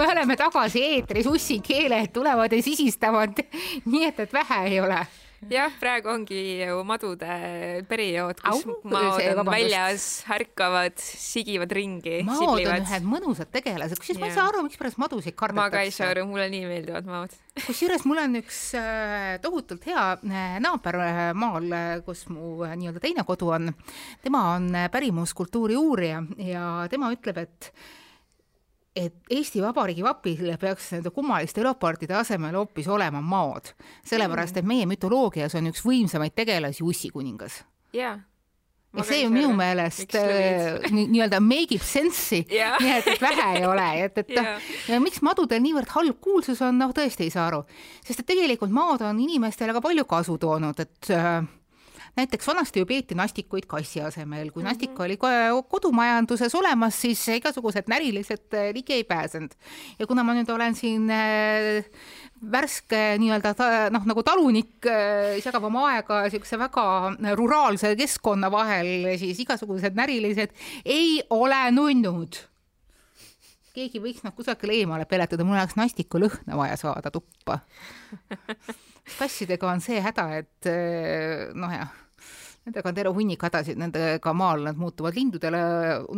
me oleme tagasi eetris, ussikeeled tulevad ja sisistavad, nii et, et vähe ei ole jah, praegu ongi ju madude periood, kus Au, maod on vabandust. väljas, ärkavad, sigivad ringi. maod on ühed mõnusad tegelased, kusjuures ma ei saa aru, mikspärast madusid kardetakse. ma ka ei saa aru, mulle nii meeldivad maod kusjuures mul on üks äh, tohutult hea äh, naaber äh, maal, kus mu nii-öelda teine kodu on. tema on pärimuskultuuri uurija ja tema ütleb, et et Eesti Vabariigi vapile peaks nende kummaliste leopardide asemel hoopis olema maod, sellepärast et meie mütoloogias on üks võimsamaid tegelasi ussikuningas. jaa ja see ju minu meelest äh, nii-öelda make ib sense'i yeah., nii et, et vähe ei ole, et, et yeah. ja miks madudel niivõrd halb kuulsus on, noh tõesti ei saa aru. sest et tegelikult maad on inimestele ka palju kasu toonud, et äh, näiteks vanasti ju peeti nastikuid kassi asemel, kui mhm. oli kodumajanduses olemas, siis igasugused närilised äh, ligi ei pääsenud. ja kuna ma nüüd olen siin äh, värske nii-öelda noh, nagu talunik äh, jagab oma aega niisuguse väga ruraalse keskkonna vahel, siis igasugused närilised ei ole nunnud keegi võiks nad kusagile eemale peletada, mul oleks nastiku lõhna vaja saada tuppa kassidega on see häda, et noh jah Nendega on terve hunnik hädasid, nendega maal nad muutuvad lindudele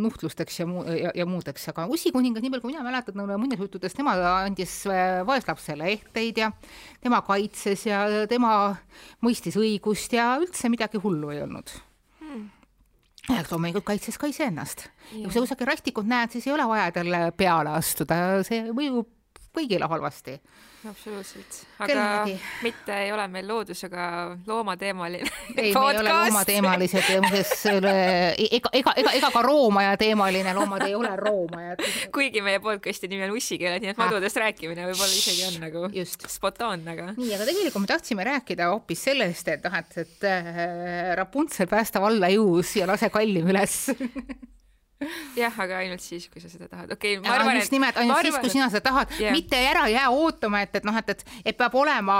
nuhtlusteks ja muu- ja, ja muudeks, aga ussikuningas, nii palju kui mina mäletan muinasjuttudest, tema andis äh, vaeslapsele ehteid ja tema kaitses ja tema mõistis õigust ja üldse midagi hullu ei olnud. Hmm. Loomulikult kaitses ka iseennast. ja kui sa kusagil rastikut näed, siis ei ole vaja talle peale astuda, see mõjub kõigile halvasti absoluutselt, aga Kellegi. mitte ei ole meil loodusega loomateemaline ei, me ei ole loomateemalised, muuseas ega, ega, ega, ega ka roomaaja teemaline, loomad ei ole roomajad. kuigi meie podcast'i nimi on Ussikeeled, nii et madudest ah. rääkimine võib-olla isegi on nagu Just. spot on, aga. nii, aga tegelikult me tahtsime rääkida hoopis sellest, et noh, et, et äh, Rapuntsel päästa valla jõus ja lase kallim üles jah, aga ainult siis, kui sa seda tahad, okei okay,. arvan, just nimelt, ainult arvan, siis, kui sina seda tahad yeah., mitte ära jää ootama, et, et noh, et, et, et peab olema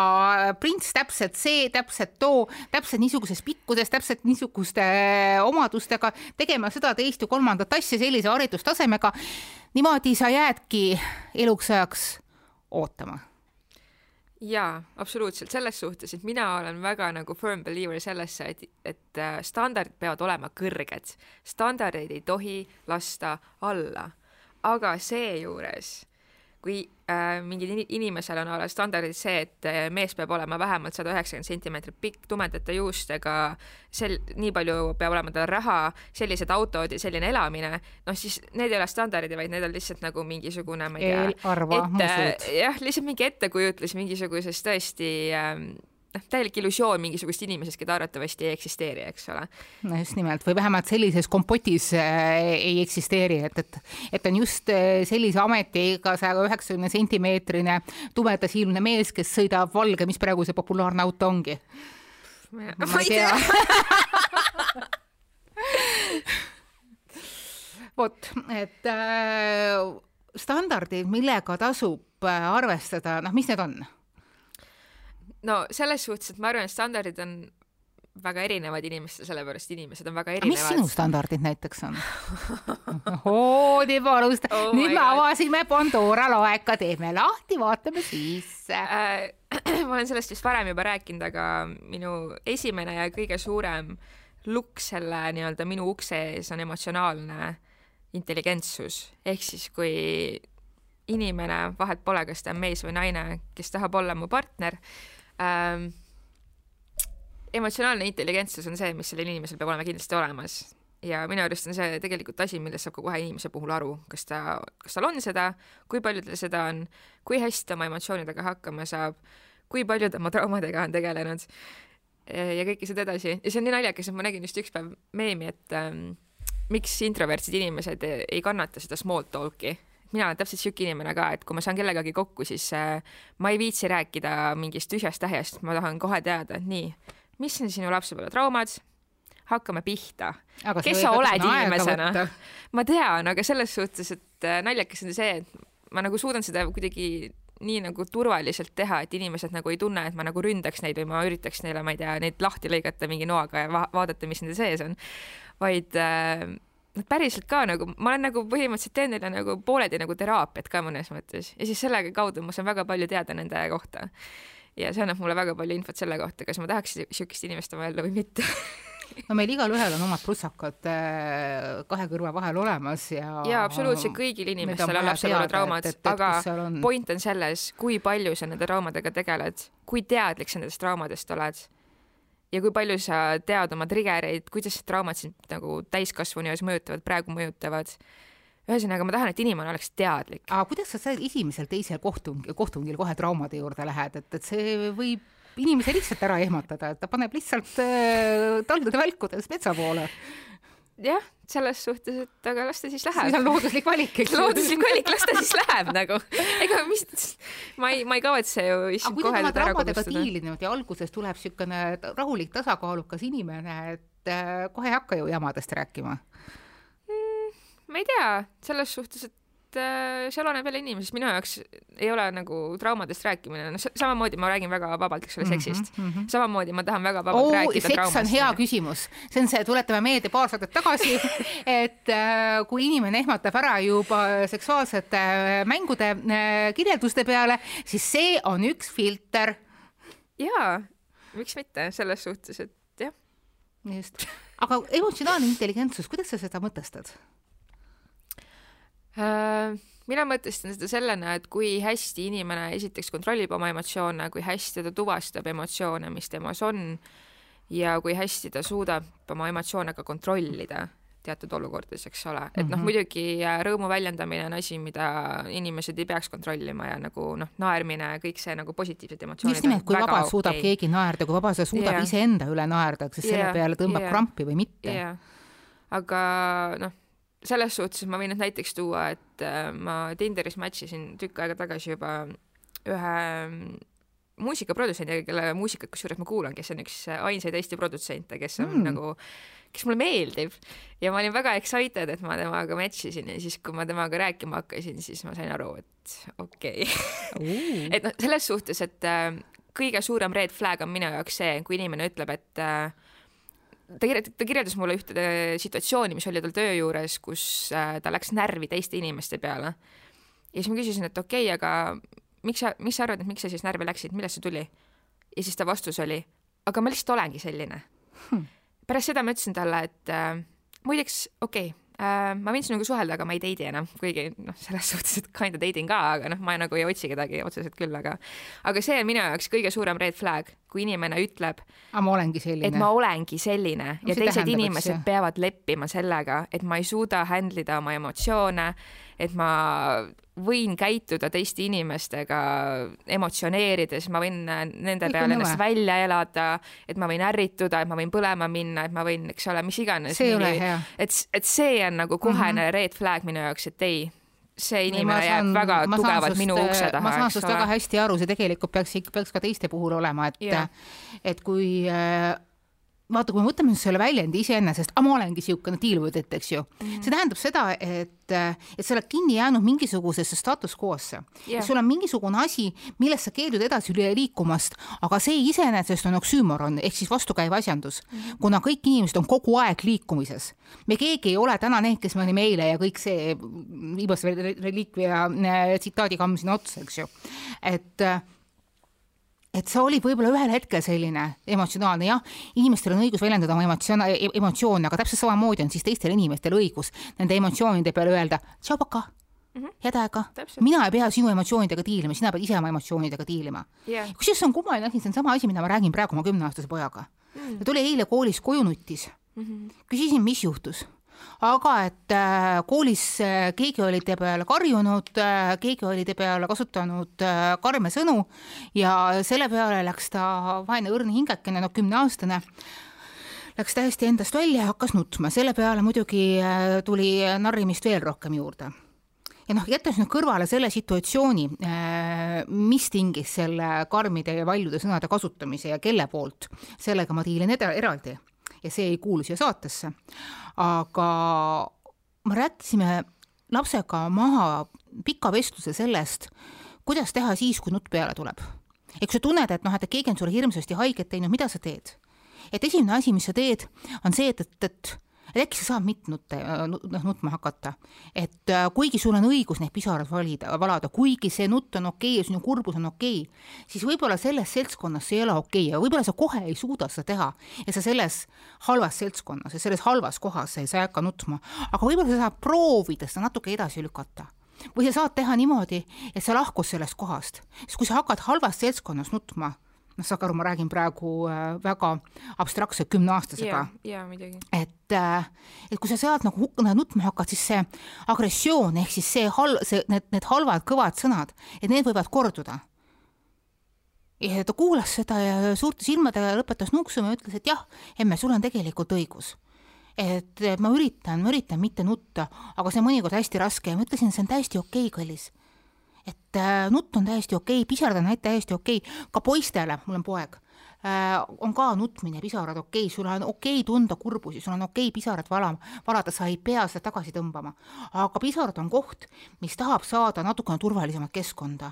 prints täpselt see, täpselt too, täpselt niisuguses pikkuses, täpselt niisuguste omadustega, tegema seda, teist ja kolmandat asja sellise haridustasemega. niimoodi sa jäädki eluks ajaks ootama jaa, absoluutselt, selles suhtes, et mina olen väga nagu firm believer sellesse, et, et äh, standardid peavad olema kõrged. standardeid ei tohi lasta alla. aga seejuures kui äh, mingil inimesel on alles standardid see, et äh, mees peab olema vähemalt sada üheksakümmend sentimeetrit pikk, tumedate juustega, sel-, nii palju peab olema tal raha, sellised autod ja selline elamine, noh siis need ei ole standardid, vaid need on lihtsalt nagu mingisugune, ma ei tea, ette, jah, lihtsalt mingi ettekujutlus mingisugusest tõesti äh, noh, täielik illusioon mingisugust inimesest, keda arvatavasti ei eksisteeri, eks ole. no just nimelt, või vähemalt sellises kompotis äh, ei eksisteeri, et, et, et on just äh, sellise ametiga saja üheksakümne sentimeetrine tumedasilmne mees, kes sõidab valge, mis praegu see populaarne auto ongi? ma ei tea vot, et äh, standardid, millega tasub äh, arvestada, noh, mis need on? No selles suhtes, et ma arvan, et standardid on väga erinevad inimestel, sellepärast inimesed on väga erinevad. mis sinu standardid näiteks on oo, nii valus oh. nüüd me avasime Pandora laeka, teeme lahti, vaatame sisse äh,. ma olen sellest vist varem juba rääkinud, aga minu esimene ja kõige suurem lukk selle nii-öelda minu ukse ees on emotsionaalne intelligentsus, ehk siis kui inimene, vahet pole, kas ta on mees või naine, kes tahab olla mu partner ähm,. emotsionaalne intelligentsus on see, mis sellel inimesel peab olema kindlasti olemas ja minu arust on see tegelikult asi, millest saab ka kohe inimese puhul aru, kas ta, kas tal on seda, kui palju tal seda on, kui hästi ta oma emotsioonidega hakkama saab, kui palju ta oma traumadega on tegelenud ja kõike seda edasi ja see on nii naljakas, et ma nägin just üks päev meemi, et ähm, miks introvertsid inimesed ei kannata seda small talk'i mina olen täpselt sihuke inimene ka, et kui ma saan kellegagi kokku, siis äh, ma ei viitsi rääkida mingist tühjast tähest, ma tahan kohe teada, et nii, mis on sinu lapsepõlve traumad, hakkame pihta. kes sa oled inimesena? ma tean, aga selles suhtes, et äh, naljakas on see, et ma nagu suudan seda kuidagi nii nagu turvaliselt teha, et inimesed nagu ei tunne, et ma nagu ründaks neid või ma üritaks neile, ma ei tea, neid lahti lõigata mingi noaga ja va vaadata, mis nende sees on, vaid äh, nad päriselt ka nagu, ma olen nagu põhimõtteliselt teen neile nagu pooledi nagu teraapiat ka mõnes mõttes. Ja siis selle kaudu ma saan väga palju teada nende kohta. ja see annab mulle väga palju infot selle kohta, kas ma tahaks niisugust inimest oma ellu või mitte. No meil igalühel on omad prussakad äh, kahe kõrva vahel olemas ja jaa, absoluutselt kõigil inimestel on lapsepõlvetraumad, aga on... point on selles, kui palju sa nende traumadega tegeled, kui teadlik sa nendest traumadest oled ja kui palju sa tead oma triggereid, kuidas traumad sind nagu täiskasvanu eas mõjutavad, praegu mõjutavad. ühesõnaga, ma tahan, et inimene oleks teadlik. aga kuidas sa seal esimesel-teisel kohtung, kohtungil kohe traumade juurde lähed, et, et see võib inimese lihtsalt ära ehmatada, et ta paneb lihtsalt äh, taldude välkudes metsa poole jah, selles suhtes, et aga las ta siis läheb. see on looduslik valik, eks. looduslik valik, las ta siis läheb nagu. ega mis, ma ei, ma ei kavatse ju issand kohe teda ära kodustada. diilinud ja alguses tuleb niisugune rahulik, tasakaalukas inimene, et äh, kohe ei hakka ju jamadest rääkima mm,. ma ei tea, selles suhtes, et et äh, see oleneb jälle inimesest, minu jaoks ei ole nagu traumadest rääkimine, noh samamoodi ma räägin väga vabalt, eks ole, mhm, seksist mm. -hmm. samamoodi ma tahan väga vabalt oh, rääkida seks traumast. on hea küsimus, see on see, tuletame meelde paar saadet tagasi et äh, kui inimene ehmatab ära juba seksuaalsete äh, mängude äh, kirjelduste peale, siis see on üks filter. jaa, miks mitte, selles suhtes, et jah. just, aga emotsionaalne intelligentsus, kuidas sa seda mõtestad? Äh, mina mõtestan seda sellena, et kui hästi inimene esiteks kontrollib oma emotsioone, kui hästi ta tuvastab emotsioone, mis temas on ja kui hästi ta suudab oma emotsioone ka kontrollida teatud olukordades, eks ole, et noh, mhm. muidugi äh, rõõmu väljendamine on asi, mida inimesed ei peaks kontrollima ja nagu noh, naermine, kõik see nagu positiivsed emotsioonid. just nimelt, kui vabalt okay. suudab keegi naerda, kui vabalt sa suudad yeah. iseenda üle naerda, kas yeah. selle peale tõmbab yeah. krampi või mitte yeah.. aga noh selles suhtes ma võin nüüd näiteks tuua, et äh, ma Tinderis match isin tükk aega tagasi juba ühe mm, muusikaprodutsendiga, kelle muusikat kusjuures ma kuulan, kes on üks ainsaid Eesti produtsente, kes on mm. nagu, kes mulle meeldib ja ma olin väga excited, et ma temaga match isin ja siis, kui ma temaga rääkima hakkasin, siis ma sain aru, et okei okay. et noh, selles suhtes, et äh, kõige suurem red flag on minu jaoks see, kui inimene ütleb, et äh, ta kirjeldas, ta kirjeldas mulle ühte situatsiooni, mis oli tal töö juures, kus äh, ta läks närvi teiste inimeste peale. ja siis ma küsisin, et okei okay,, aga miks sa, mis sa arvad, et miks sa siis närvi läksid, millest see tuli? ja siis ta vastus oli, aga ma lihtsalt olengi selline hmm.. pärast seda ma ütlesin talle, et äh, muideks, okei okay,, äh, ma võin sinuga suhelda, aga ma ei date'i enam, kuigi noh, selles suhtes, et kinda date in ka, aga noh, ma nagu ei otsi kedagi otseselt küll, aga aga see on minu jaoks kõige suurem red flag, kui inimene ütleb, et ma olengi selline. No, ja teised inimesed eks, peavad leppima sellega, et ma ei suuda handle ida oma emotsioone, et ma võin käituda teiste inimestega emotsioneerides, ma võin nende Kõik peale ennast välja elada, et ma võin ärrituda, et ma võin põlema minna, et ma võin, eks ole, mis iganes. see ei ole hea. et, et see on nagu kohene mm -hmm. red flag minu jaoks, et ei, see inimene ei, jääb väga tugevalt minu ukse taha. ma saan sinust väga hästi aru, see tegelikult peaks peaks ka teiste puhul olema, et yeah., et kui äh, vaata, kui me võtame selle väljendi iseenesest, ma olengi niisugune deal with it, eks ju mm, -hmm. see tähendab seda, et, et sa oled kinni jäänud mingisugusesse status quo'sse yeah.. sul on mingisugune asi, millest sa keeldud edasi liikumast, aga see iseenesest on oksüümoron ehk siis vastukäiv asjandus mm, -hmm. kuna kõik inimesed on kogu aeg liikumises. me keegi ei ole täna need, kes me olime eile ja kõik see viimase reliikvia äh, tsitaadikamm sinna otsa, eks ju. et et see oli võib-olla ühel hetkel selline emotsionaalne, jah, inimestel on õigus väljendada oma emotsioone, emotsioone, aga täpselt samamoodi on siis teistel inimestel õigus nende emotsioonide peale öelda tšau, paka! Mm -hmm. head aega, mina ei pea sinu emotsioonidega diilima, sina pead ise oma emotsioonidega diilima. Yeah.. kusjuures see on kummaline asi, see on sama asi, mida ma räägin praegu oma kümneaastase pojaga. Mm.. ta tuli eile koolis koju, nuttis. Mm. -hmm. küsisin, mis juhtus aga et äh, koolis äh, keegi oli ta peale karjunud, äh, keegi oli ta peale kasutanud karme sõnu ja selle peale läks ta vaene õrn hingekene, no kümneaastane läks täiesti endast välja ja hakkas nutma, selle peale muidugi tuli narrimist veel rohkem juurde. ja noh, jättes nüüd kõrvale selle situatsiooni, mis tingis selle karmide ja valjude sõnade kasutamise ja kelle poolt, sellega ma diilin eraldi ja see ei kuulu siia saatesse. Aga me rääkisime lapsega maha pika vestluse sellest, kuidas teha siis, kui nutt peale tuleb. eks sa tunned, et noh, et keegi on sulle hirmsasti haiget teinud, mida sa teed? et esimene asi, mis sa teed, on see, et, et, et et äkki sa saad mitte nutte, noh nutma hakata. et äh, kuigi sul on õigus neid pisaraid valida, valada, kuigi see nutt on okei okay ja sinu kurbus on okei okay,, siis võib-olla selles seltskonnas see ei ole okei okay ja võib-olla sa kohe ei suuda seda teha. ja sa selles halvas seltskonnas ja selles halvas kohas sa ei hakka nutma, aga võib-olla sa saad proovida seda natuke edasi lükata või sa saad teha niimoodi, et sa lahkud sellest kohast, sest kui sa hakkad halvas seltskonnas nutma noh, saage aru, ma räägin praegu äh, väga abstraktselt kümneaastasega. jaa, muidugi. et, äh, et kui sa sealt nagu nutma hakkad, siis see agressioon ehk siis see hal-, see, need, need halvad kõvad sõnad, et need võivad korduda. ja ta kuulas seda ja suurte silmadega lõpetas nuksuma ja ütles, et jah, emme, sul on tegelikult õigus et ma üritan, ma üritan mitte nutta, aga see on mõnikord hästi raske ja ma ütlesin, see on täiesti okei okay,, kallis et äh, nutt on täiesti okei okay,, pisarad on täiesti okei okay., ka poistele, mul on poeg äh,, on ka nutmine, pisarad okei okay., sul on okei okay tunda kurbusi, sul on okei okay pisarad valama, valada, sa ei pea seda tagasi tõmbama. aga pisarad on koht, mis tahab saada natukene turvalisemat keskkonda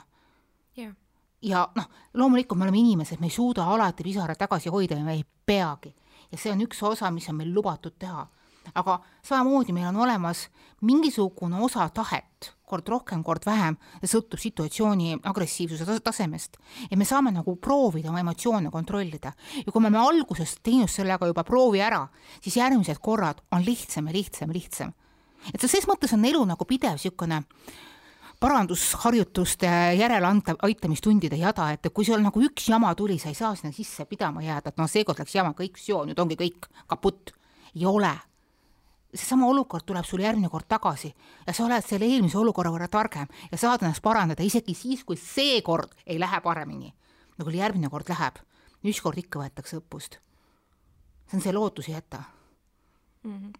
yeah.. ja noh, loomulikult me oleme inimesed, me ei suuda alati pisaraid tagasi hoida ja me ei peagi. ja see on üks osa, mis on meil lubatud teha aga samamoodi meil on olemas mingisugune osa tahet, kord rohkem, kord vähem, sõltub situatsiooni agressiivsuse tasemest. ja me saame nagu proovida oma emotsioone kontrollida. ja kui me oleme alguses teinud sellega juba proovi ära, siis järgmised korrad on lihtsam ja lihtsam ja lihtsam. et ses mõttes on elu nagu pidev niisugune parandusharjutuste järeleantav, aitamistundide jada, et kui sul nagu üks jama tuli, sa ei saa sinna sisse pidama jääda, et noh, seekord läks jama kõik, nüüd ongi kõik kaputt. ei ole seesama olukord tuleb sul järgmine kord tagasi ja sa oled selle eelmise olukorra võrra targem ja saad ennast parandada isegi siis, kui seekord ei lähe paremini, nagu järgmine kord läheb. ükskord ikka võetakse õppust. see on see lootuse jäta mm. -hmm.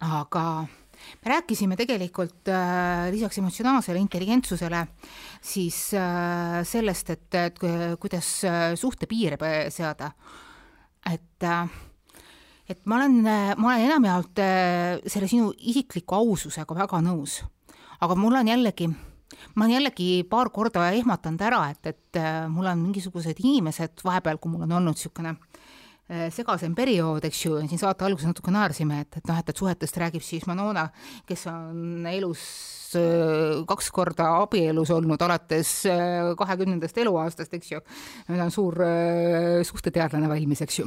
aga me rääkisime tegelikult äh, lisaks emotsionaalsele intelligentsusele siis äh, sellest, et, et kuidas äh, suhtepiire seada. et äh, et ma olen, ma olen enamjaolt äh, selle sinu isikliku aususega väga nõus. aga mul on jällegi, ma olen jällegi paar korda ehmatanud ära, et, et äh, mul on mingisugused inimesed vahepeal, kui mul on olnud niisugune segasem periood, eks ju, siin saate alguses natuke naersime, et, et noh, et, et suhetest räägib siis Manona, kes on elus Äh, kaks korda abielus olnud alates äh, kahekümnendast eluaastast, eks ju. nüüd on suur äh, suhteteadlane valmis, eks ju.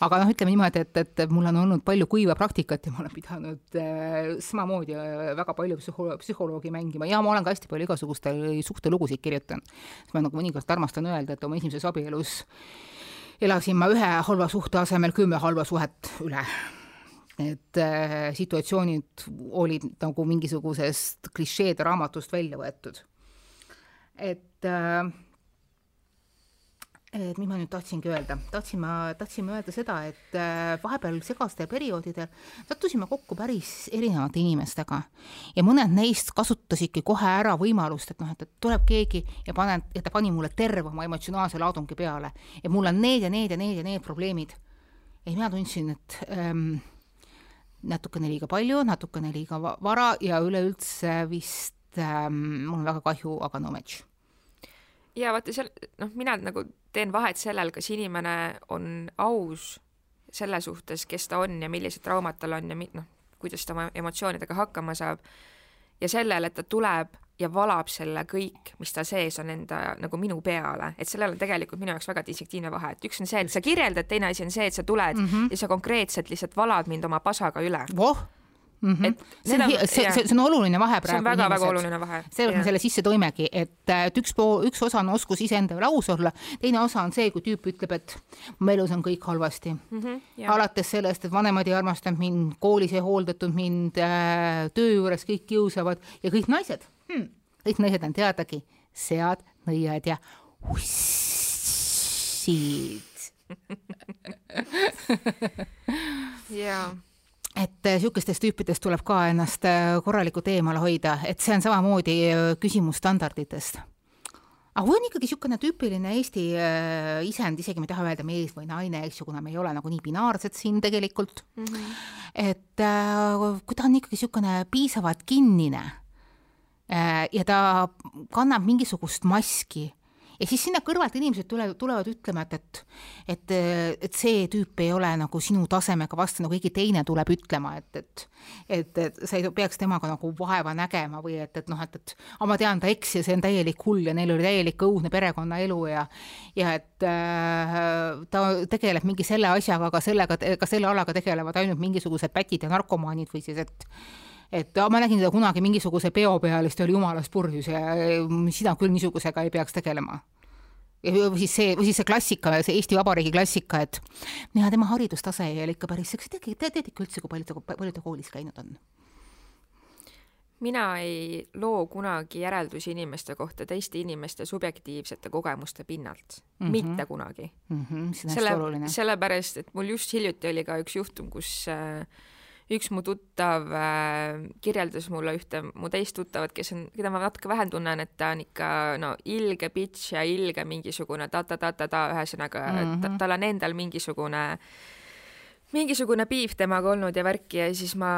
aga noh, ütleme niimoodi, et, et mul on olnud palju kuiva praktikat ja ma olen pidanud samamoodi väga palju psühholo-, psühholoogi mängima ja ma olen ka hästi palju igasuguste suhtelugusid kirjutanud. ma nagu mõnikord armastan öelda, et oma esimeses abielus elasin ma ühe halva suhte asemel kümme halba suhet üle need äh, situatsioonid olid nagu mingisugusest klišeede raamatust välja võetud. et äh, et mis ma nüüd tahtsingi öelda, tahtsin ma, tahtsin öelda seda, et äh, vahepeal segastel perioodidel sattusime kokku päris erinevate inimestega ja mõned neist kasutasidki kohe ära võimalust, et noh, et, tuleb keegi ja panen, ja ta pani mulle terve oma emotsionaalse laadungi peale ja mul on need ja need ja need ja need probleemid. ja mina tundsin, et ähm, natukene liiga palju, natukene liiga vara ja üleüldse vist ähm, mul on väga kahju, aga no match. ja vaata seal, noh, mina nagu teen vahet sellel, kas inimene on aus selle suhtes, kes ta on ja millised traumad tal on ja mi-, noh, kuidas ta oma emotsioonidega hakkama saab. Ja sellel, et ta tuleb ja valab selle kõik, mis tal sees on enda nagu minu peale, et sellel on tegelikult minu jaoks väga distinktiivne vahe, et üks on see, et sa kirjeldad, teine asi on see, et sa tuled mm -hmm. ja sa konkreetselt lihtsalt valad mind oma pasaga üle. Oh Mm -hmm. et see on, see, see, see on oluline vahe praegu. see on väga-väga oluline vahe. sellepärast me selle sisse toimegi, et, et üks pool, üks osa on oskus iseenda üle aus olla, teine osa on see, kui tüüp ütleb, et mu elus on kõik halvasti mm. -hmm, alates sellest, et vanemad ei armastanud mind, koolis ei hooldatud mind äh,, töö juures kõik kiusavad ja kõik naised hmm kõik naised on teadagi sead, nõiad ja ussid jaa et niisugustest äh, tüüpidest tuleb ka ennast äh, korralikult eemale hoida, et see on samamoodi äh, küsimus standarditest. aga kui on ikkagi niisugune tüüpiline Eesti isend, isegi ma ei taha öelda mees või naine, eks ju, kuna me ei ole nagu nii binaarsed siin tegelikult mm, -hmm. et kui ta on ikkagi niisugune piisavalt kinnine ja ta kannab mingisugust maski ja siis sinna kõrvalt inimesed tulevad, tulevad ütlema, et, et et, et see tüüp ei ole nagu sinu tasemega vastu, nagu keegi teine tuleb ütlema, et, et et, et sa ei peaks temaga nagu vaeva nägema või et, et noh, et, et aga ma tean, ta eksis ja see on täielik hull ja neil oli täielik õudne perekonnaelu ja ja et äh, ta tegeleb mingi selle asjaga, aga sellega, ka selle alaga tegelevad ainult mingisugused pätid ja narkomaanid või siis et et ma nägin teda kunagi mingisuguse peo peal siis ta oli jumalast purjus ja sina küll niisugusega ei peaks tegelema. või siis see, või siis see klassika, see Eesti Vabariigi klassika, et ja tema haridustase ei ole ikka päris, te teate ikka üldse, kui palju ta, palju ta koolis käinud on? mina ei loo kunagi järeldusi inimeste kohta teiste inimeste subjektiivsete kogemuste pinnalt mm, -hmm. mitte kunagi mm. -hmm, selle, sellepärast, et mul just hiljuti oli ka üks juhtum, kus äh, üks mu tuttav äh, kirjeldas mulle ühte mu teist tuttavat, kes on, keda ma natuke vähem tunnen, et ta on ikka no ilge bitch ja ilge mingisugune ta-ta-ta-ta-ta, ühesõnaga mm -hmm. ta, tal on endal mingisugune äh, mingisugune piif temaga olnud ja värki ja siis ma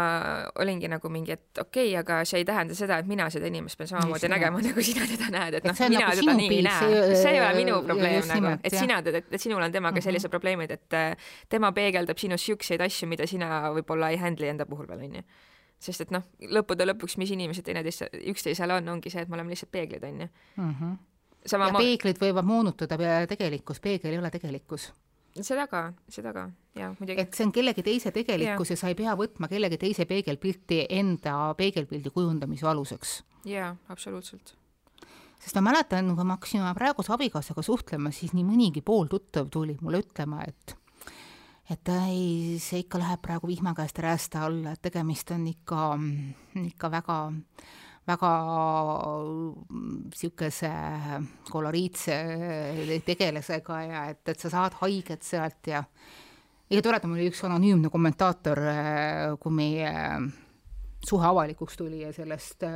olingi nagu mingi, et okei okay,, aga see ei tähenda seda, et mina seda inimest pean samamoodi nägema, nagu sina teda näed, et noh, mina nagu teda nii ei näe. see ei ole minu probleem nagu, et jah. sina teda, et sinul on temaga mm -hmm. sellised probleemid, et äh, tema peegeldab sinus siukseid asju, mida sina võib-olla ei handle'i enda puhul veel, onju sest et noh, lõppude lõpuks, mis inimesed teineteist, üksteisele on, ongi see, et me oleme lihtsalt peeglid, onju. Mhm. ja peeglid võivad moonutada tegelikkust, peegel ei ole tegelikkus seda ka, seda ka, jaa, muidugi. et see on kellegi teise tegelikkus ja. ja sa ei pea võtma kellegi teise peegelpilti enda peegelpildi kujundamise aluseks. jaa, absoluutselt. sest ma mäletan, kui ma hakkasin oma praeguse abikaasaga suhtlema, siis nii mõnigi pooltuttav tuli mulle ütlema, et et ei, see ikka läheb praegu vihma käest räästa alla, et tegemist on ikka, ikka väga äh, väga niisuguse koloriitse tegelasega ja et, et sa saad haiget sealt ja ja toredam oli üks anonüümne kommentaator, kui meie suhe avalikuks tuli ja sellest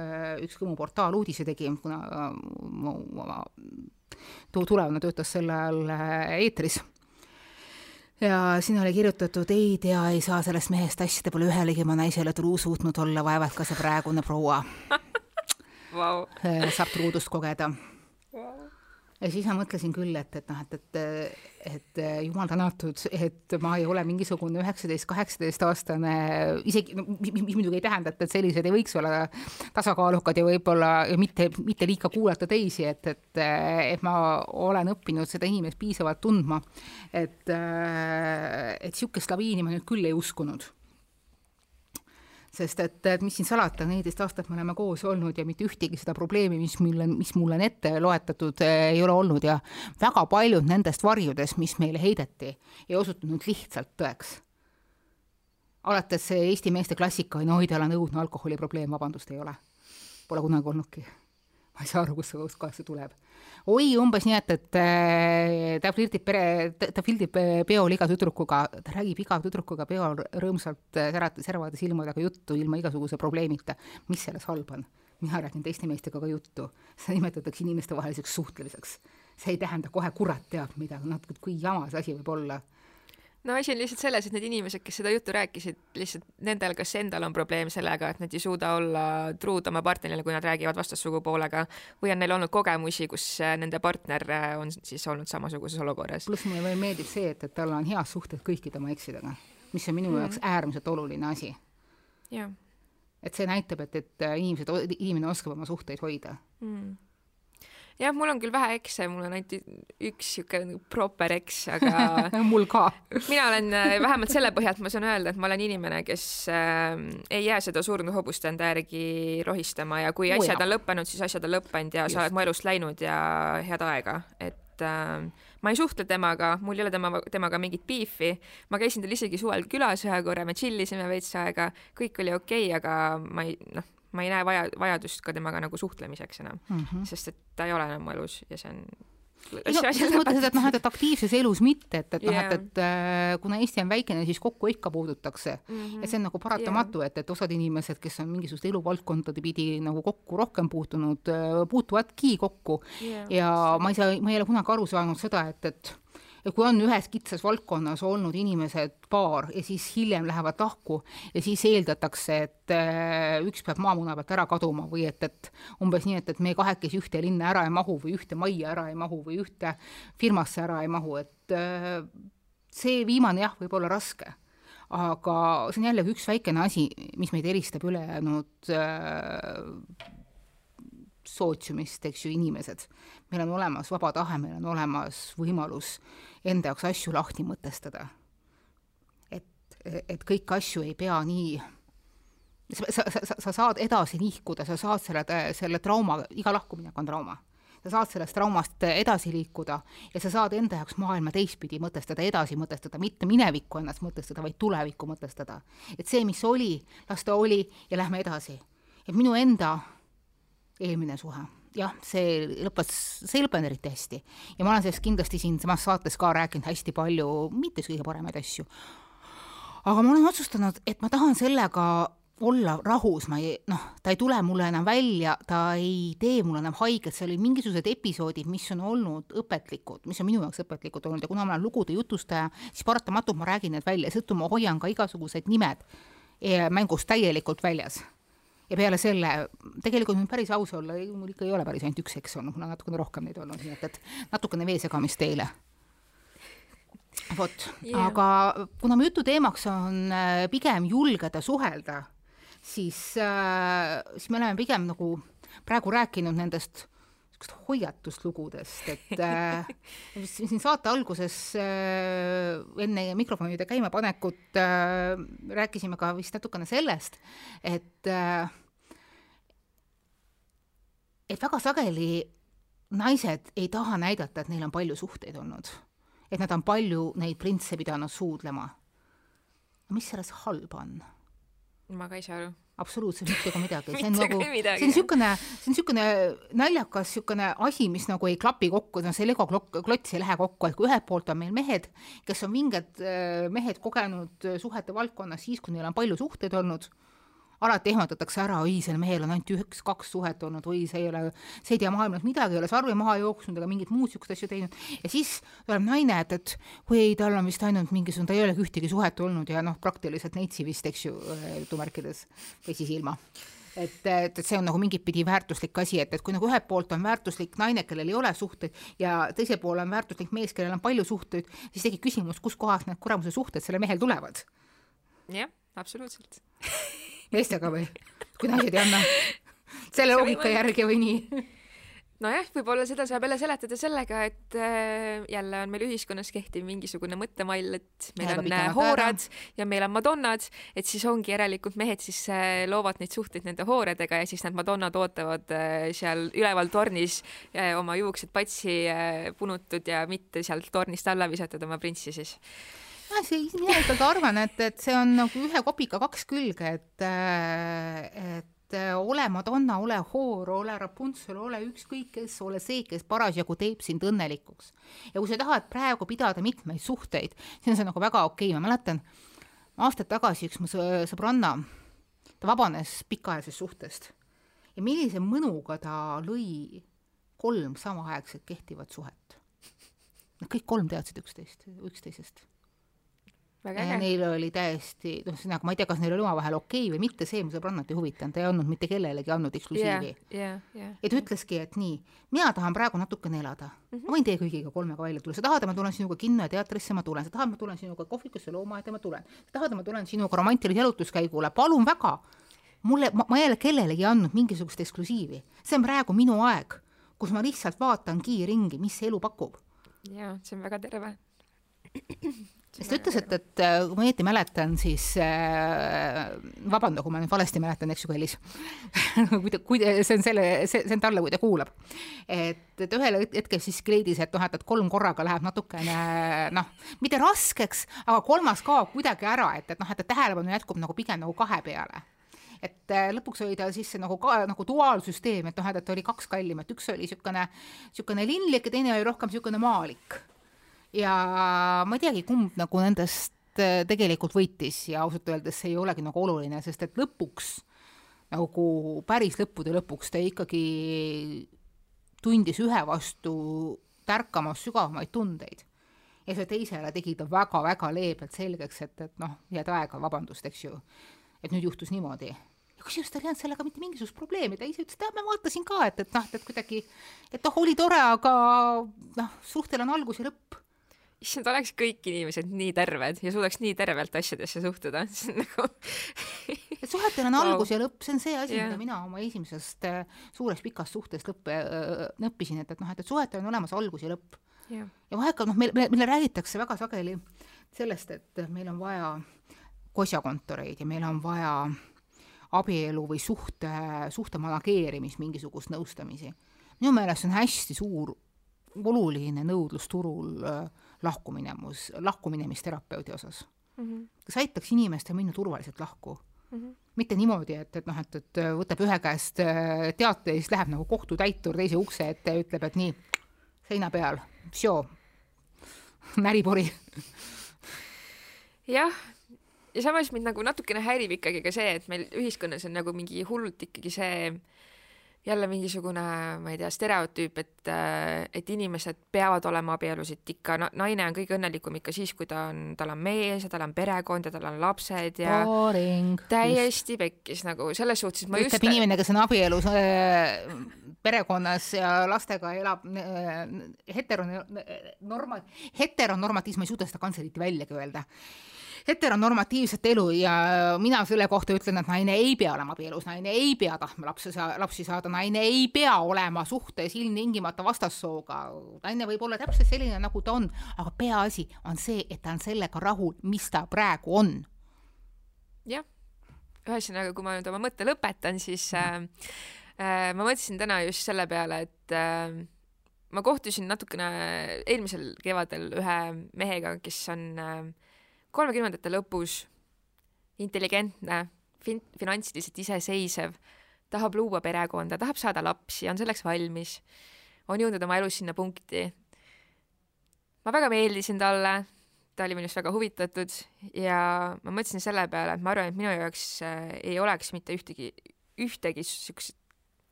üks Kõmu portaal uudise tegi, kuna mu tulevane töötas sel ajal eetris. Ja siin oli kirjutatud, ei tea, ei saa sellest mehest asja, ta pole ühelegi oma naisele truu suutnud olla, vaevalt ka see praegune proua wow. Äh, saab truudust kogeda wow. ja siis ma mõtlesin küll, et, et noh, et, et, et jumal tänatud, et ma ei ole mingisugune üheksateist, kaheksateist aastane, isegi no, mis, muidugi ei tähenda, et, et sellised ei võiks olla tasakaalukad ja võib-olla mitte, mitte liiga kuulata teisi, et, et, et ma olen õppinud seda inimest piisavalt tundma, et, et niisugust laviini ma nüüd küll ei uskunud sest et, et mis siin salata, neliteist aastat me oleme koos olnud ja mitte ühtegi seda probleemi, mis mulle, mis mulle on ette loetatud, eh, ei ole olnud ja väga paljud nendest varjudest, mis meile heideti, ei osutunud lihtsalt tõeks. alates Eesti meeste klassika, no oi, tal on õudne alkoholiprobleem, vabandust, ei ole. Pole kunagi olnudki. ma ei saa aru, kust see, kust kohast see tuleb oi, umbes nii, et, et äh, ta flirdib pere, ta flirdib äh, peol iga tüdrukuga, ta räägib iga tüdrukuga peol rõõmsalt äh, särata, säravate silmadega juttu ilma igasuguse probleemita. mis selles halba on? mina räägin teiste meestega ka juttu, seda nimetatakse inimestevaheliseks suhtlemiseks. see ei tähenda kohe kurat teab mida, noh, kui jama see asi võib olla no asi on lihtsalt selles, et need inimesed, kes seda juttu rääkisid, lihtsalt nendel kas endal on probleem sellega, et nad ei suuda olla truud oma partnerile, kui nad räägivad vastassugupoolega, või on neil olnud kogemusi, kus äh, nende partner äh, on siis olnud samasuguses olukorras. pluss mulle veel meeldib see, et, et tal on head suhted kõikide oma eksidega, mis on minu mm. jaoks äärmiselt oluline asi. et see näitab, et, et äh, inimesed, inimene oskab oma suhteid hoida mm jah, mul on küll vähe ekse, mul on ainult üks nagu proper eks, aga mul ka mina olen äh, vähemalt selle põhjalt ma saan öelda, et ma olen inimene, kes äh, ei jää seda surnud hobust enda järgi rohistama ja kui asjad on lõppenud, siis asjad on lõppenud ja Just. sa oled mu elust läinud ja head aega, et äh, ma ei suhtle temaga, mul ei ole tema, temaga mingit beefi. ma käisin tal isegi suvel külas ühe korra, me chill isime veits aega, kõik oli okei okay,, aga ma ei, noh, ma ei näe vaja, vajadust ka temaga nagu suhtlemiseks enam mm, -hmm. sest et ta ei ole enam mu elus ja see on no selles mõttes, et noh, et, et aktiivses elus mitte, et, et noh yeah., et, et äh, kuna Eesti on väikene, siis kokku ikka puudutakse mm. -hmm. ja see on nagu paratamatu yeah., et, et osad inimesed, kes on mingisuguste eluvaldkondade pidi nagu kokku rohkem puutunud, äh, puutuvadki kokku yeah. ja ma ei saa, ma ei ole kunagi aru saanud seda, et, et ja kui on ühes kitsas valdkonnas olnud inimesed paar ja siis hiljem lähevad lahku ja siis eeldatakse, et äh, üks peab maamuna pealt ära kaduma või et, et umbes nii, et, et me kahekesi ühte linna ära ei mahu või ühte majja ära ei mahu või ühte firmasse ära ei mahu, et äh, see viimane jah, võib olla raske. Aga see on jällegi üks väikene asi, mis meid eristab ülejäänud äh, sootsiumist, eks ju, inimesed. meil on olemas vaba tahe, meil on olemas võimalus enda jaoks asju lahti mõtestada. et, et kõiki asju ei pea nii sa, sa, sa, sa saad edasi liikuda, sa saad selle, selle trauma, iga lahkuminek on trauma. sa saad sellest traumast edasi liikuda ja sa saad enda jaoks maailma teistpidi mõtestada, edasi mõtestada, mitte minevikku ennast mõtestada, vaid tulevikku mõtestada. et see, mis oli, las ta oli ja lähme edasi. et minu enda eelmine suhe. Jah, see lõppes, see ei lõppenud eriti hästi. ja ma olen sellest kindlasti siinsamas saates ka rääkinud hästi palju, mitte kõige paremaid asju. aga ma olen otsustanud, et ma tahan sellega olla rahus, ma ei, noh, ta ei tule mulle enam välja, ta ei tee mulle enam haiget, seal olid mingisugused episoodid, mis on olnud õpetlikud, mis on minu jaoks õpetlikud olnud. Ja kuna ma olen lugude jutustaja, siis paratamatult ma räägin need välja, seetõttu ma hoian ka igasugused nimed eh, mängust täielikult väljas ja peale selle, tegelikult nüüd päris aus olla, mul ikka ei ole päris ainult üks eks olnud, mul on natukene rohkem neid olnud, nii et, et natukene veesegamist teile. vot yeah., aga kuna mu jutu teemaks on äh, pigem julgeda suhelda, siis äh,, siis me oleme pigem nagu praegu rääkinud nendest hoiatuslugudest, et äh, siin saate alguses äh, enne mikrofonide käimapanekut äh, rääkisime ka vist natukene sellest, et äh, et väga sageli naised ei taha näidata, et neil on palju suhteid olnud. et nad on palju neid printse pidanud suudlema. mis selles halba on? ma ka ei saa aru. absoluutselt mitte ka midagi, see on nagu, see on niisugune, see on niisugune naljakas niisugune asi, mis nagu ei klapi kokku, no see Lego klots ei lähe kokku, et kui ühelt poolt on meil mehed, kes on vinged äh, mehed kogenud suhete valdkonnas siis, kui neil on palju suhteid olnud alati ehmatatakse ära, oi, sel mehel on ainult üks-kaks suhet olnud, oi, see ei ole, see ei tea maailmast midagi, ei ole sarve maha jooksnud ega mingit muud niisugust asja teinud. ja siis tuleb naine, et, et oi ei, tal on vist ainult mingisugune, ta ei olegi ühtegi suhet olnud ja noh, praktiliselt neitsi vist, eks ju, jutumärkides või siis ilma et, et, et see on nagu mingit pidi väärtuslik asi, et, et kui nagu ühelt poolt on väärtuslik naine, kellel ei ole suhteid ja teisel pool on väärtuslik mees, kellel on palju suhteid, siis tekib küsimus, kuskohast need kuramuse suhted sellel mehel tulevad. jah, absoluutselt meestega või? kui naised ei anna? selle loogika järgi või nii? nojah, võib-olla seda saab jälle seletada sellega, et äh, jälle on meil ühiskonnas kehtiv mingisugune mõttemall, et meil ja, on äh, hoorad ja meil on madonnad, et siis ongi järelikult mehed siis äh, loovad neid suhteid nende hooredega ja siis need madonnad ootavad seal üleval tornis oma juuksed patsi punutud ja mitte sealt tornist alla visatud oma printsi siis ma see, mina ikkagi arvan, et, et see on nagu ühe kopika kaks külge, et, et ole Madonna, ole Hoor, ole Rapunzel, ole ükskõik kes, ole see, kes parasjagu teeb sind õnnelikuks. ja kui sa tahad praegu pidada mitmeid suhteid, siis on see nagu väga okei okay., ma mäletan aastaid tagasi üks mu sõbranna, ta vabanes pikaajalisest suhtest ja millise mõnuga ta lõi kolm samaaegselt kehtivat suhet. Nad kõik kolm teadsid üksteist, üksteisest neil oli täiesti, noh, ühesõnaga ma ei tea, kas neil oli omavahel okei okay või mitte, see mu sõbrannat ei huvitanud, ta ei olnud mitte kellelegi andnud eksklusiivi yeah,. Yeah, yeah. ja ta ütleski, et nii, mina tahan praegu natukene elada mm, -hmm. ma võin teie kõigiga kolmega välja tulla, sa tahad, ma tulen sinuga kinno ja teatrisse, ma tulen, sa tahad, ma tulen sinuga kohvikusse, loomaaeda, ma tulen, sa tahad, ma tulen sinuga romantilise jalutuskäigule, palun väga. mulle, ma ei ole kellelegi andnud mingisugust eksklusiivi, see on praegu minu aeg, kus ma lihtsalt vaatangi ringi, mis see elu pakub. jaa, see on väga terve siis ta ütles, et, et äh, kui ma õieti mäletan, siis äh, vabanda, kui ma nüüd valesti mäletan, eks ju, kallis. Kui ta, kui see on selle, see, see on talle, kui ta kuulab. et, et ühel hetkel siis kleidis, et noh, et, et kolm korraga läheb natukene noh, mitte raskeks, aga kolmas kaob kuidagi ära, et, et noh, et, tähelepanu jätkub nagu pigem nagu kahe peale. Et äh, lõpuks oli ta siis see nagu ka nagu duaalsüsteem, et noh, et oli kaks kallimat, üks oli niisugune, niisugune linlik ja teine oli rohkem niisugune maalik ja ma ei teagi, kumb nagu nendest äh, tegelikult võitis ja ausalt öeldes see ei olegi nagu oluline, sest et lõpuks nagu päris lõppude lõpuks ta ikkagi tundis ühe vastu tärkamas sügavamaid tundeid. ja see teisele tegi ta väga-väga leebelt selgeks, et, et noh, head aega, vabandust, eks ju, et nüüd juhtus niimoodi. Ja kusjuures tal ei olnud sellega mitte mingisugust probleemi, ta ise ütles, et jah, ma vaatasin ka, et, et noh, et kuidagi, et noh, oli tore, aga noh, suhtel on algus ja lõpp issand, oleks kõik inimesed nii terved ja suudaks nii tervelt asjadesse suhtuda, see on nagu et suhetel on algus wow. ja lõpp, see on see asi yeah., mida mina oma esimesest äh, suurest pikast suhtest lõppe äh, õppisin, et, et noh, et, et suhetel on olemas algus ja lõpp yeah.. ja vahel noh, meil, meile räägitakse väga sageli sellest, et meil on vaja kosjakontoreid ja meil on vaja abielu või suhte, suhte manageerimist, mingisugust nõustamisi. minu meelest see on hästi suur oluline nõudlus turul äh, lahkuminemus, lahkuminemisterapeudi osas mm. -hmm. kes aitaks inimestel minna turvaliselt lahku mm. -hmm. mitte niimoodi, et, et noh, et, et võtab ühe käest äh, teate ja siis läheb nagu kohtutäitur teise ukse ette ja ütleb, et nii, seina peal, näripori. jah, ja samas mind nagu natukene häirib ikkagi ka see, et meil ühiskonnas on nagu mingi hullult ikkagi see äh, jälle mingisugune, ma ei tea, stereotüüp, et, äh, et inimesed peavad olema abielus, et ikka naine on kõige õnnelikum ikka siis, kui ta on, tal on mees ja tal on perekond ja tal on lapsed ja Boring. täiesti pekkis nagu. Selles suhtes, ma ütleb just inimene, kes on abielus äh, perekonnas ja lastega elab äh, heteronorma-, heteronormatiivs, ma ei suuda seda kantselit väljagi öelda heteronormatiivset elu ja mina selle kohta ütlen, et naine ei pea olema abielus, naine ei pea tahtma lapse saa-, lapsi saada, naine ei pea olema suhtes ilmtingimata vastassooga, naine võib olla täpselt selline, nagu ta on, aga peaasi on see, et ta on sellega rahul, mis ta praegu on. jah, ühesõnaga, kui ma nüüd oma mõtte lõpetan, siis äh, äh, ma mõtlesin täna just selle peale, et äh, ma kohtusin natukene eelmisel kevadel ühe mehega, kes on äh, kolmekümnendate lõpus, intelligentne, fin-, finantsiliselt iseseisev, tahab luua perekonda, tahab saada lapsi, on selleks valmis, on jõudnud oma elus sinna punkti. ma väga meeldisin talle, ta oli minust väga huvitatud ja ma mõtlesin selle peale, et ma arvan, et minu jaoks äh, ei oleks mitte ühtegi, ühtegi siukest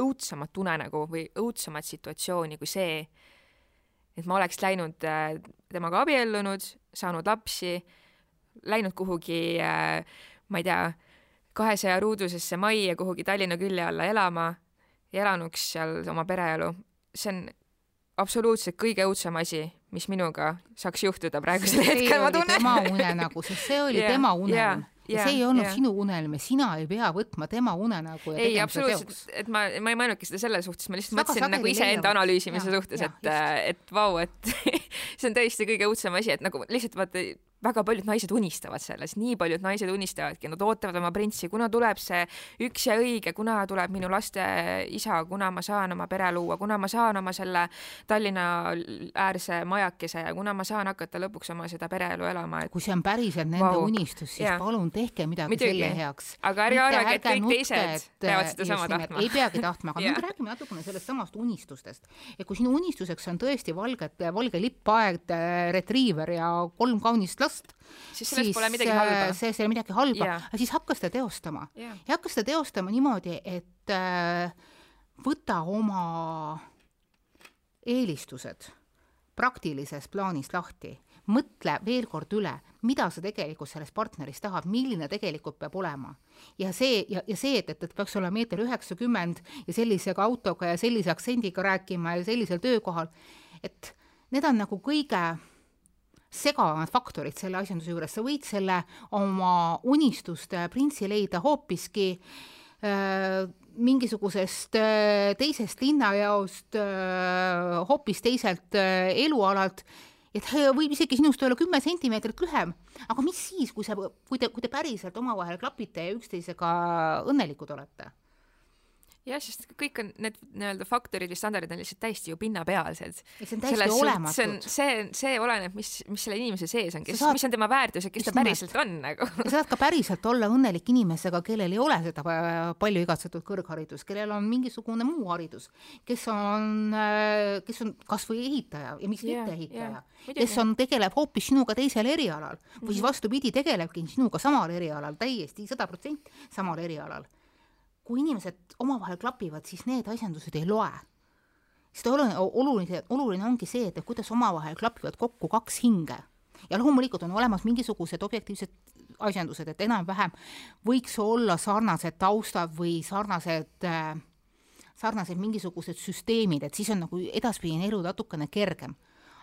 õudsemat unenägu või õudsemat situatsiooni kui see, et ma oleks läinud äh, temaga abiellunud, saanud lapsi läinud kuhugi äh, ma ei tea, kahesaja ruudusesse majja kuhugi Tallinna külje alla elama ja elanuks seal oma pereelu, see on absoluutselt kõige õudsem asi, mis minuga saaks juhtuda praegusel hetkel, ma tunnen. tema unenägu, sest see oli yeah, tema unelm yeah ja yeah, see ei olnud yeah. sinu unelm ja sina ei pea võtma tema unenägu ja ei, absoluutselt, et ma, ma ei mõelnudki seda selles suhtes, ma lihtsalt mõtlesin nagu iseenda analüüsimise ja, suhtes, et, et vau, et see on tõesti kõige õudsem asi, et nagu lihtsalt vaata väga paljud naised unistavad sellest, nii paljud naised unistavadki, nad ootavad oma printsi, kuna tuleb see üks ja õige, kuna tuleb minu laste isa, kuna ma saan oma pere luua, kuna ma saan oma selle Tallinna äärse majakese ja kuna ma saan hakata lõpuks oma seda pereelu elama et.... kui see on päriselt nende wow. unistus, siis ja. palun tehke midagi Midagi. selle heaks. aga ärge arvage, et kõik teised peavad sedasama tahtma. ei peagi tahtma, aga nüüd räägime natukene sellest samast unistustest. et kui sinu unistuseks on tõesti valged, valge lippaed, retriiver ja kolm kaunist last, last, siis sellest siis, pole midagi halba. Äh, selles ei ole midagi halba yeah., aga siis hakka seda teostama yeah. ja hakka seda teostama niimoodi, et äh, võta oma eelistused praktilisest plaanist lahti, mõtle veel kord üle, mida sa tegelikult sellest partnerist tahad, milline tegelikult peab olema. ja see, ja, ja see, et, et, et peaks olema meeter üheksakümmend ja sellise autoga ja sellise aktsendiga rääkima ja sellisel töökohal, et need on nagu kõige segavad faktorid selle asjanduse juures, sa võid selle oma unistuste printsi leida hoopiski äh, mingisugusest äh, teisest linnajaost äh,, hoopis teiselt äh, elualalt, et võib isegi sinust olla kümme sentimeetrit lühem, aga mis siis, kui sa, kui te, kui te päriselt omavahel klapite ja üksteisega õnnelikud olete jah, sest kõik on need nii-öelda faktorid ja standardid on lihtsalt täiesti ju pinnapealsed. see on täiesti Selles olematud. see on, see, see oleneb, mis, mis selle inimese sees on, kes mis on tema väärtused, kes ta päriselt on nagu. sa saad ka päriselt olla õnnelik inimesega, kellel ei ole seda palju igatsetud kõrgharidust, kellel on mingisugune muu haridus, kes on, kes on kasvõi ehitaja ja miks yeah, mitte ehitaja yeah,, kes on, tegeleb hoopis sinuga teisel erialal või siis mhm. vastupidi, tegelebki sinuga samal erialal, täiesti sada protsenti samal erialal kui inimesed omavahel klapivad, siis need asjandused ei loe. sest oluline, oluline, oluline ongi see, et kuidas omavahel klapivad kokku kaks hinge ja loomulikult on olemas mingisugused objektiivsed asjandused, et enam-vähem võiks olla sarnased taustad või sarnased äh, sarnased mingisugused süsteemid, et siis on nagu edaspidine elu natukene kergem.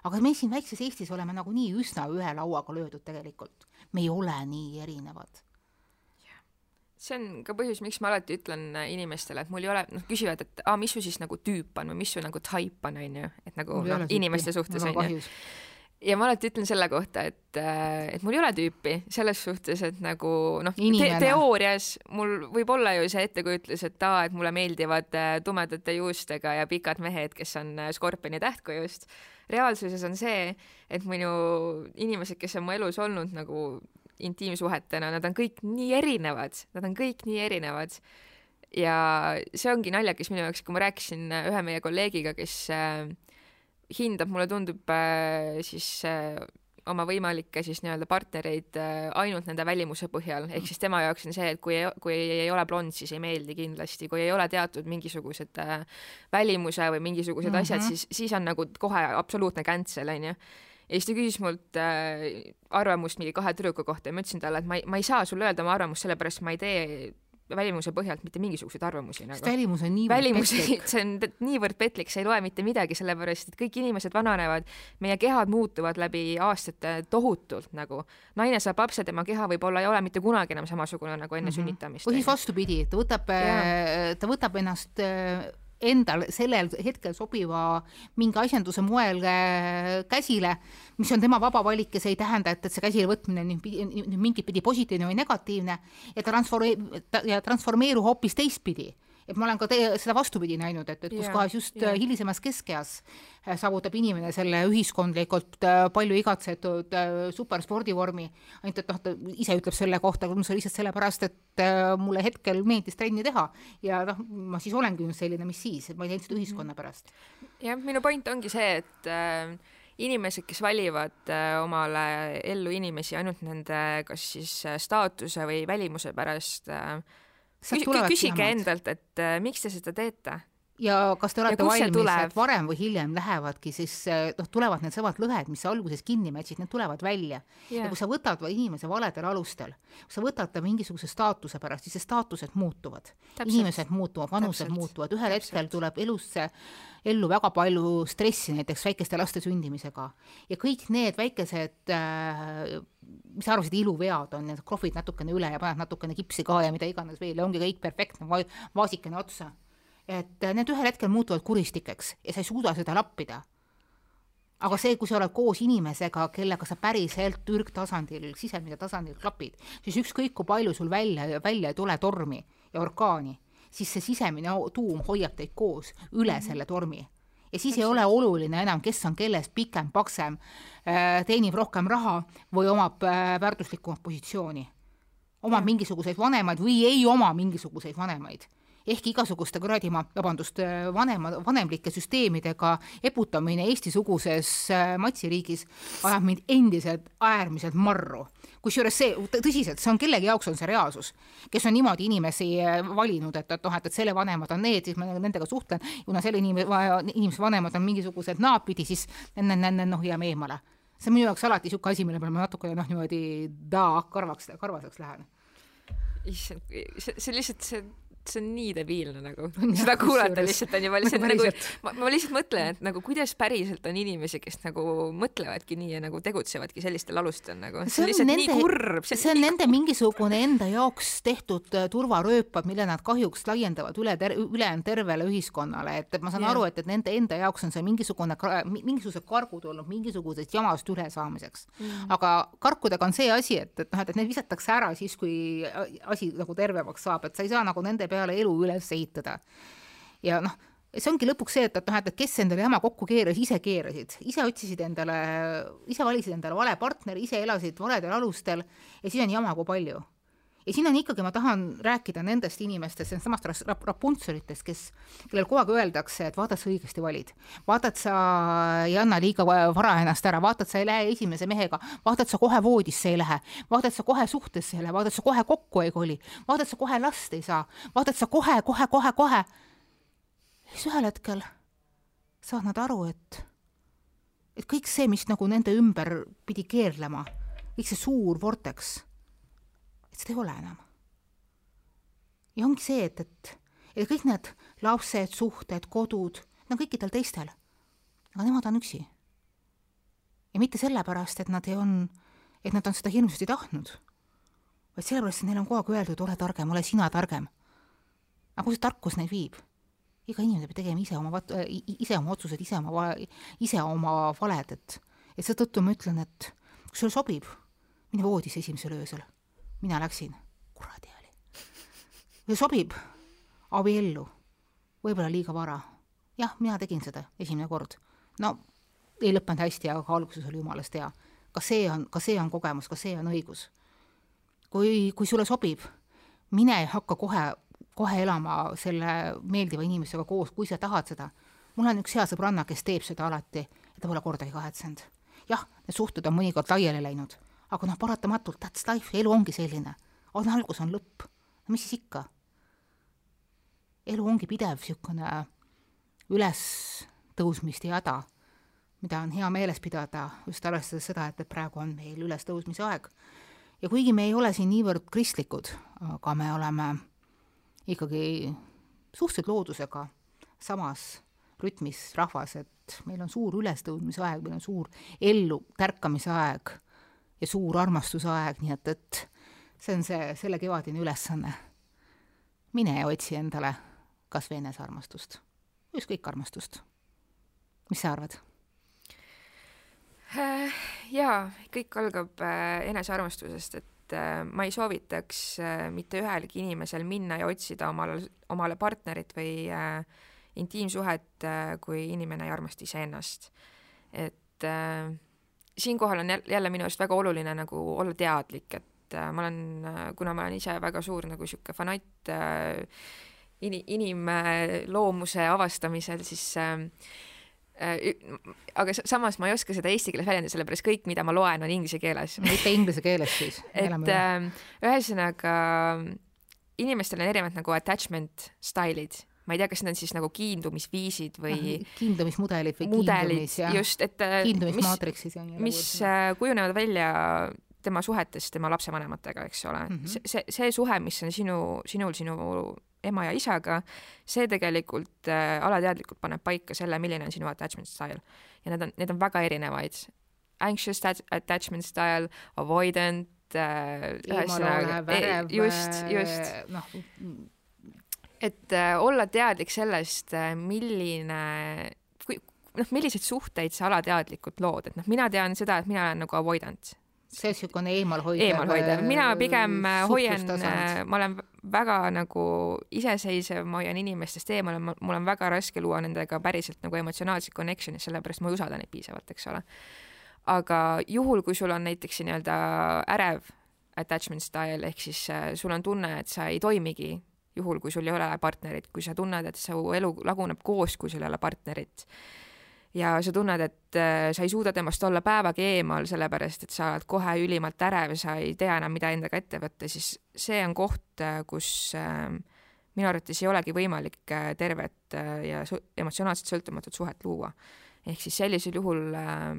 aga me siin väikses Eestis oleme nagunii üsna ühe lauaga löödud tegelikult, me ei ole nii erinevad see on ka põhjus, miks ma alati ütlen inimestele, et mul ei ole, noh, küsivad, et aa, mis su siis nagu tüüp on või mis su nagu type on, onju, et nagu noh, inimeste suhtes onju ja ma alati ütlen selle kohta, et, äh, et mul ei ole tüüpi selles suhtes, et nagu noh te, teoorias mul võib olla ju see ettekujutlus, et aa, et mulle meeldivad äh, tumedate juustega ja pikad mehed, kes on äh, skorpioni tähtkujust. reaalsuses on see, et minu inimesed, kes on mu elus olnud nagu intiimsuhetena, nad on kõik nii erinevad, nad on kõik nii erinevad. ja see ongi naljakas minu jaoks, kui ma rääkisin ühe meie kolleegiga, kes äh, hindab, mulle tundub äh, siis äh, oma võimalikke siis nii-öelda partnereid ainult nende välimuse põhjal, ehk siis tema jaoks on see, et kui, kui ei ole blond, siis ei meeldi kindlasti, kui ei ole teatud mingisugused välimuse või mingisugused mm -hmm. asjad, siis, siis on nagu kohe absoluutne cancel, onju ja siis ta küsis mult äh, arvamust mingi kahe tüdruku kohta ja ma ütlesin talle, et ma ei, ma ei saa sulle öelda oma arvamust, sellepärast ma ei tee välimuse põhjalt mitte mingisuguseid arvamusi nagu. välimus on niivõrd välimus, petlik. see on niivõrd petlik, sa ei loe mitte midagi, sellepärast et kõik inimesed vananevad, meie kehad muutuvad läbi aastate tohutult nagu. naine saab lapse, tema keha võib-olla ei ole mitte kunagi enam samasugune nagu enne mm -hmm. sünnitamist. või siis vastupidi, ta võtab, ta võtab ennast äh, endal sellel hetkel sobiva mingi asjanduse moel äh, käsile, mis on tema vaba valik ja see ei tähenda, et, et see käsile võtmine nüüd mingit pidi positiivne või negatiivne ja transforme- ja transformeerub hoopis teistpidi et ma olen ka teie seda vastupidi näinud, et, et kus yeah, kohas just yeah. hilisemas keskeas äh, saavutab inimene selle ühiskondlikult äh, palju igatsetud äh, superspordivormi, ainult et noh, ta ise ütleb selle kohta, see lihtsalt sellepärast, et mulle hetkel meeldis trenni teha ja noh, ma siis olengi nüüd selline, mis siis, et ma ei teinud seda ühiskonna pärast. jah, minu point ongi see, et äh, inimesed, kes valivad omale ellu inimesi ainult nende kas siis staatuse või välimuse pärast äh,, küsige endalt, et äh, miks te seda teete ja kas te olete valmis, et varem või hiljem lähevadki siis äh, noh, tulevad needsamad lõhed, mis sa alguses kinni mätsid, need tulevad välja yeah.. ja kui sa võtad inimese valedel alustel, kui sa võtad ta mingisuguse staatuse pärast, siis see staatused muutuvad. inimesed muutuvad, vanused Täpselt. muutuvad, ühel Täpselt. hetkel tuleb elusse ellu väga palju stressi näiteks väikeste laste sündimisega ja kõik need väikesed äh, mis sa arvasid, iluvead on, need krohvid natukene üle ja paned natukene kipsi ka ja mida iganes veel ja ongi kõik perfektne va, vaasikene otsa. Et äh, need ühel hetkel muutuvad kuristikeks ja sa ei suuda seda lappida. aga see, kui sa oled koos inimesega, kellega sa päriselt ürgtasandil, sisemise tasandil klapid, siis ükskõik kui palju sul välja, välja ei tule tormi ja orkaani siis see sisemine tuum hoiab teid koos üle -hmm. selle tormi. ja siis ei ole oluline enam, kes on kellest pikem, paksem, äh, teenib rohkem raha või omab äh, väärtuslikumat positsiooni. omab mingisuguseid vanemaid või ei oma mingisuguseid vanemaid ehk igasuguste kuradi ma, vabandust, vanema, vanemlike süsteemidega eputamine Eesti-suguses äh, matsiriigis ajab mind endiselt äärmiselt marru. kusjuures see, tõsiselt, see on kellegi jaoks on see reaalsus, kes on niimoodi inimesi äh, valinud, et, et noh, et, et selle vanemad on need, siis ma nendega suhtlen, kuna selle inimese, inimese vanemad on mingisugused naadpidi, siis noh, jääme eemale. see on minu jaoks alati niisugune asi, mille peale ma natukene noh, niimoodi daa karvaks, karvaseks lähen issand, see, see lihtsalt see see on nii debiilne nagu, seda kuulata lihtsalt on juba lihtsalt nagu, ma, ma lihtsalt mõtlen, et nagu kuidas päriselt on inimesi, kes nagu mõtlevadki nii ja nagu tegutsevadki sellistel alustel nagu, see on lihtsalt nende, nii kurb. see on nende kurb. mingisugune enda jaoks tehtud äh, turvarööpad, mille nad kahjuks laiendavad üle ter-, ülejäänud tervele ühiskonnale, et, et ma saan yeah. aru, et, et nende enda jaoks on see mingisugune, mingisugused kargud olnud mingisugusest jamast ülesaamiseks mm.. aga karkudega on see asi, et, et noh, et, et need visatakse ära siis, kui asi nagu tervemaks saab, et sa ei saa nagu nende peale elu üles ehitada. ja noh, see ongi lõpuks see, et, et noh, et kes endale jama kokku keeras, ise keerasid, ise otsisid endale, ise valisid endale vale partneri, ise elasid valedel alustel ja siis on jama kui palju ja siin on ikkagi, ma tahan rääkida nendest inimestest, nendest samast Rapunzelitest, kes, kellel kogu aeg öeldakse, et vaata, sa õigesti valid. vaata, et sa ei anna liiga vara ennast ära, vaata, et sa ei lähe esimese mehega, vaata, et sa kohe voodisse ei lähe, vaata, et sa kohe suhtesse ei lähe, vaata, et sa kohe kokku ei koli, vaata, et sa kohe last ei saa, vaata, et sa kohe, kohe, kohe, kohe. siis ühel hetkel saavad nad aru, et, et kõik see, mis nagu nende ümber pidi keerlema, kõik see suur vorteks, et seda ei ole enam. ja ongi see, et, et, et kõik need lapsed, suhted, kodud, need on kõikidel teistel. aga nemad on üksi. ja mitte sellepärast, et nad ei on, et nad on seda hirmsasti tahtnud, vaid sellepärast, et neile on kogu aeg öeldud, ole targem, ole sina targem. aga kuhu see tarkus neid viib? iga inimene peab tegema ise oma, ise oma otsused, ise oma, ise oma valed, et, et seetõttu ma ütlen, et kui sulle sobib, mine voodisse esimesel öösel. Mina läksin, kuradi oli. sobib, abiellu, võib-olla liiga vara. jah, mina tegin seda esimene kord. no ei lõppenud hästi, aga alguses oli jumalast hea. ka see on, ka see on kogemus, ka see on õigus. kui, kui sulle sobib, mine hakka kohe kohe elama selle meeldiva inimesega koos, kui sa tahad seda. mul on üks hea sõbranna, kes teeb seda alati ja ta pole kordagi kahetsenud. jah, need suhted on mõnikord laiali läinud, aga noh, paratamatult, that's life, elu ongi selline. on algus, on lõpp. no mis siis ikka? elu ongi pidev niisugune ülestõusmist ja häda, mida on hea meeles pidada, just arvestades seda, et, et praegu on meil ülestõusmise aeg. ja kuigi me ei ole siin niivõrd kristlikud, aga me oleme ikkagi suhteliselt loodusega samas rütmis rahvas, et meil on suur ülestõudmise aeg, meil on suur ellu tärkamise aeg ja suur armastuse aeg, nii et, et see on see, selle kevadine ülesanne. mine ja otsi endale kas või enesearmastust, ükskõik armastust. mis sa arvad? Äh, jaa, kõik algab äh, enesearmastusest, et äh, ma ei soovitaks mitte ühelgi inimesel minna ja otsida omale, omale partnerit või intiimsuhet, kui inimene ei armasta iseennast. et äh, siinkohal on jälle minu arust väga oluline nagu olla teadlik, et äh, ma olen, kuna ma olen ise väga suur nagu niisugune fanatt äh, in-, inimloomuse avastamisel, siis äh, Äh, aga samas ma ei oska seda eesti keeles väljendada, sellepärast kõik, mida ma loen, on inglise keeles. mitte inglise keeles siis? et äh, ühesõnaga inimestel on erinevad nagu attachment stailid ma ei tea, kas need on siis nagu kiindumisviisid või kiindumismudelid või mudelid, kiindumis, just, et äh, kiindumismaatriksis on mis äh, kujunevad välja tema suhetes tema lapsevanematega, eks ole mm. -hmm. see, see suhe, mis on sinu, sinul, sinu ema ja isaga, see tegelikult äh, alateadlikult paneb paika selle, milline on sinu attachment style. ja need on, need on väga erinevaid. Anxious attachment style, avoidant äh,, ühesõnaga, e, just, just. noh, et äh, olla teadlik sellest, äh, milline kui noh, milliseid suhteid sa alateadlikult lood, et noh, mina tean seda, et mina olen nagu avoidant see on niisugune eemalhoidev. eemalhoidev, mina pigem äh, hoian, äh, ma olen väga nagu iseseisev, ma hoian inimestest eemale, mul on väga raske luua nendega päriselt nagu emotsionaalset connection'i, sellepärast ma ei usalda neid piisavalt, eks ole. aga juhul, kui sul on näiteks nii-öelda ärev attachment style ehk siis sul on tunne, et sa ei toimigi juhul, kui sul ei ole partnerit, kui sa tunned, et su elu laguneb koos, kui sul ei ole partnerit ja sa tunned, et äh, sa ei suuda temast olla päevagi eemal, sellepärast et sa oled kohe ülimalt ärev, sa ei tea enam, mida endaga ette võtta, siis see on koht, äh, kus äh, minu arvates ei olegi võimalik tervet ja emotsionaalselt sõltumatut suhet luua. ehk siis sellisel juhul äh,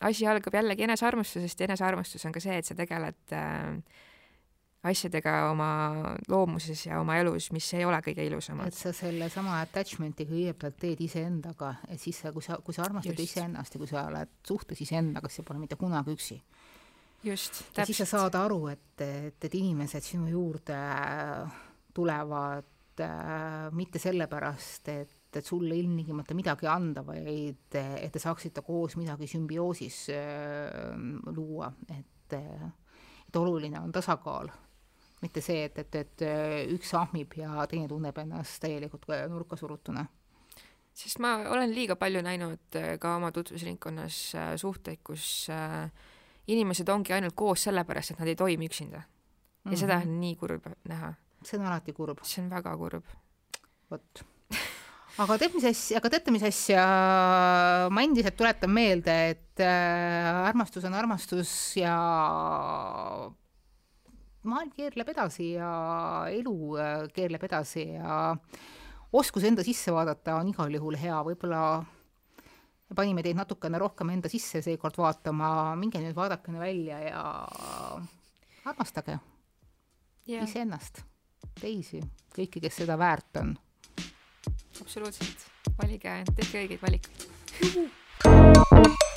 asi algab jällegi enesearmastusest ja enesearmastus on ka see, et sa tegeled äh, asjadega oma loomuses ja oma elus, mis ei ole kõige ilusamad. et sa sellesama attachment'i kõigepealt teed iseendaga, et siis sa, kui sa, kui sa armastad iseennast ja kui sa oled suhtes iseendaga, siis sa pole mitte kunagi üksi. just, täpselt. siis sa saad aru, et, et, et inimesed sinu juurde tulevad äh, mitte sellepärast, et et sulle ilmtingimata midagi anda, vaid et te saaksite koos midagi sümbioosis äh, luua, et et oluline on tasakaal mitte see, et, et, et üks ahmib ja teine tunneb ennast täielikult nurka surutuna. sest ma olen liiga palju näinud äh, ka oma tutvusringkonnas äh, suhteid, kus äh, inimesed ongi ainult koos sellepärast, et nad ei toimi üksinda. ja mm -hmm. seda on nii kurb näha. see on alati kurb. see on väga kurb. vot aga tead, mis asja, aga teate, mis asja, ma endiselt tuletan meelde, et äh, armastus on armastus ja maailm keerleb edasi ja elu äh, keerleb edasi ja oskus enda sisse vaadata on igal juhul hea, võib-olla panime teid natukene rohkem enda sisse seekord vaatama, minge nüüd vaadakene välja ja armastage yeah. iseennast, teisi, kõiki, kes seda väärt on. absoluutselt, valige, tehke õigeid valikuid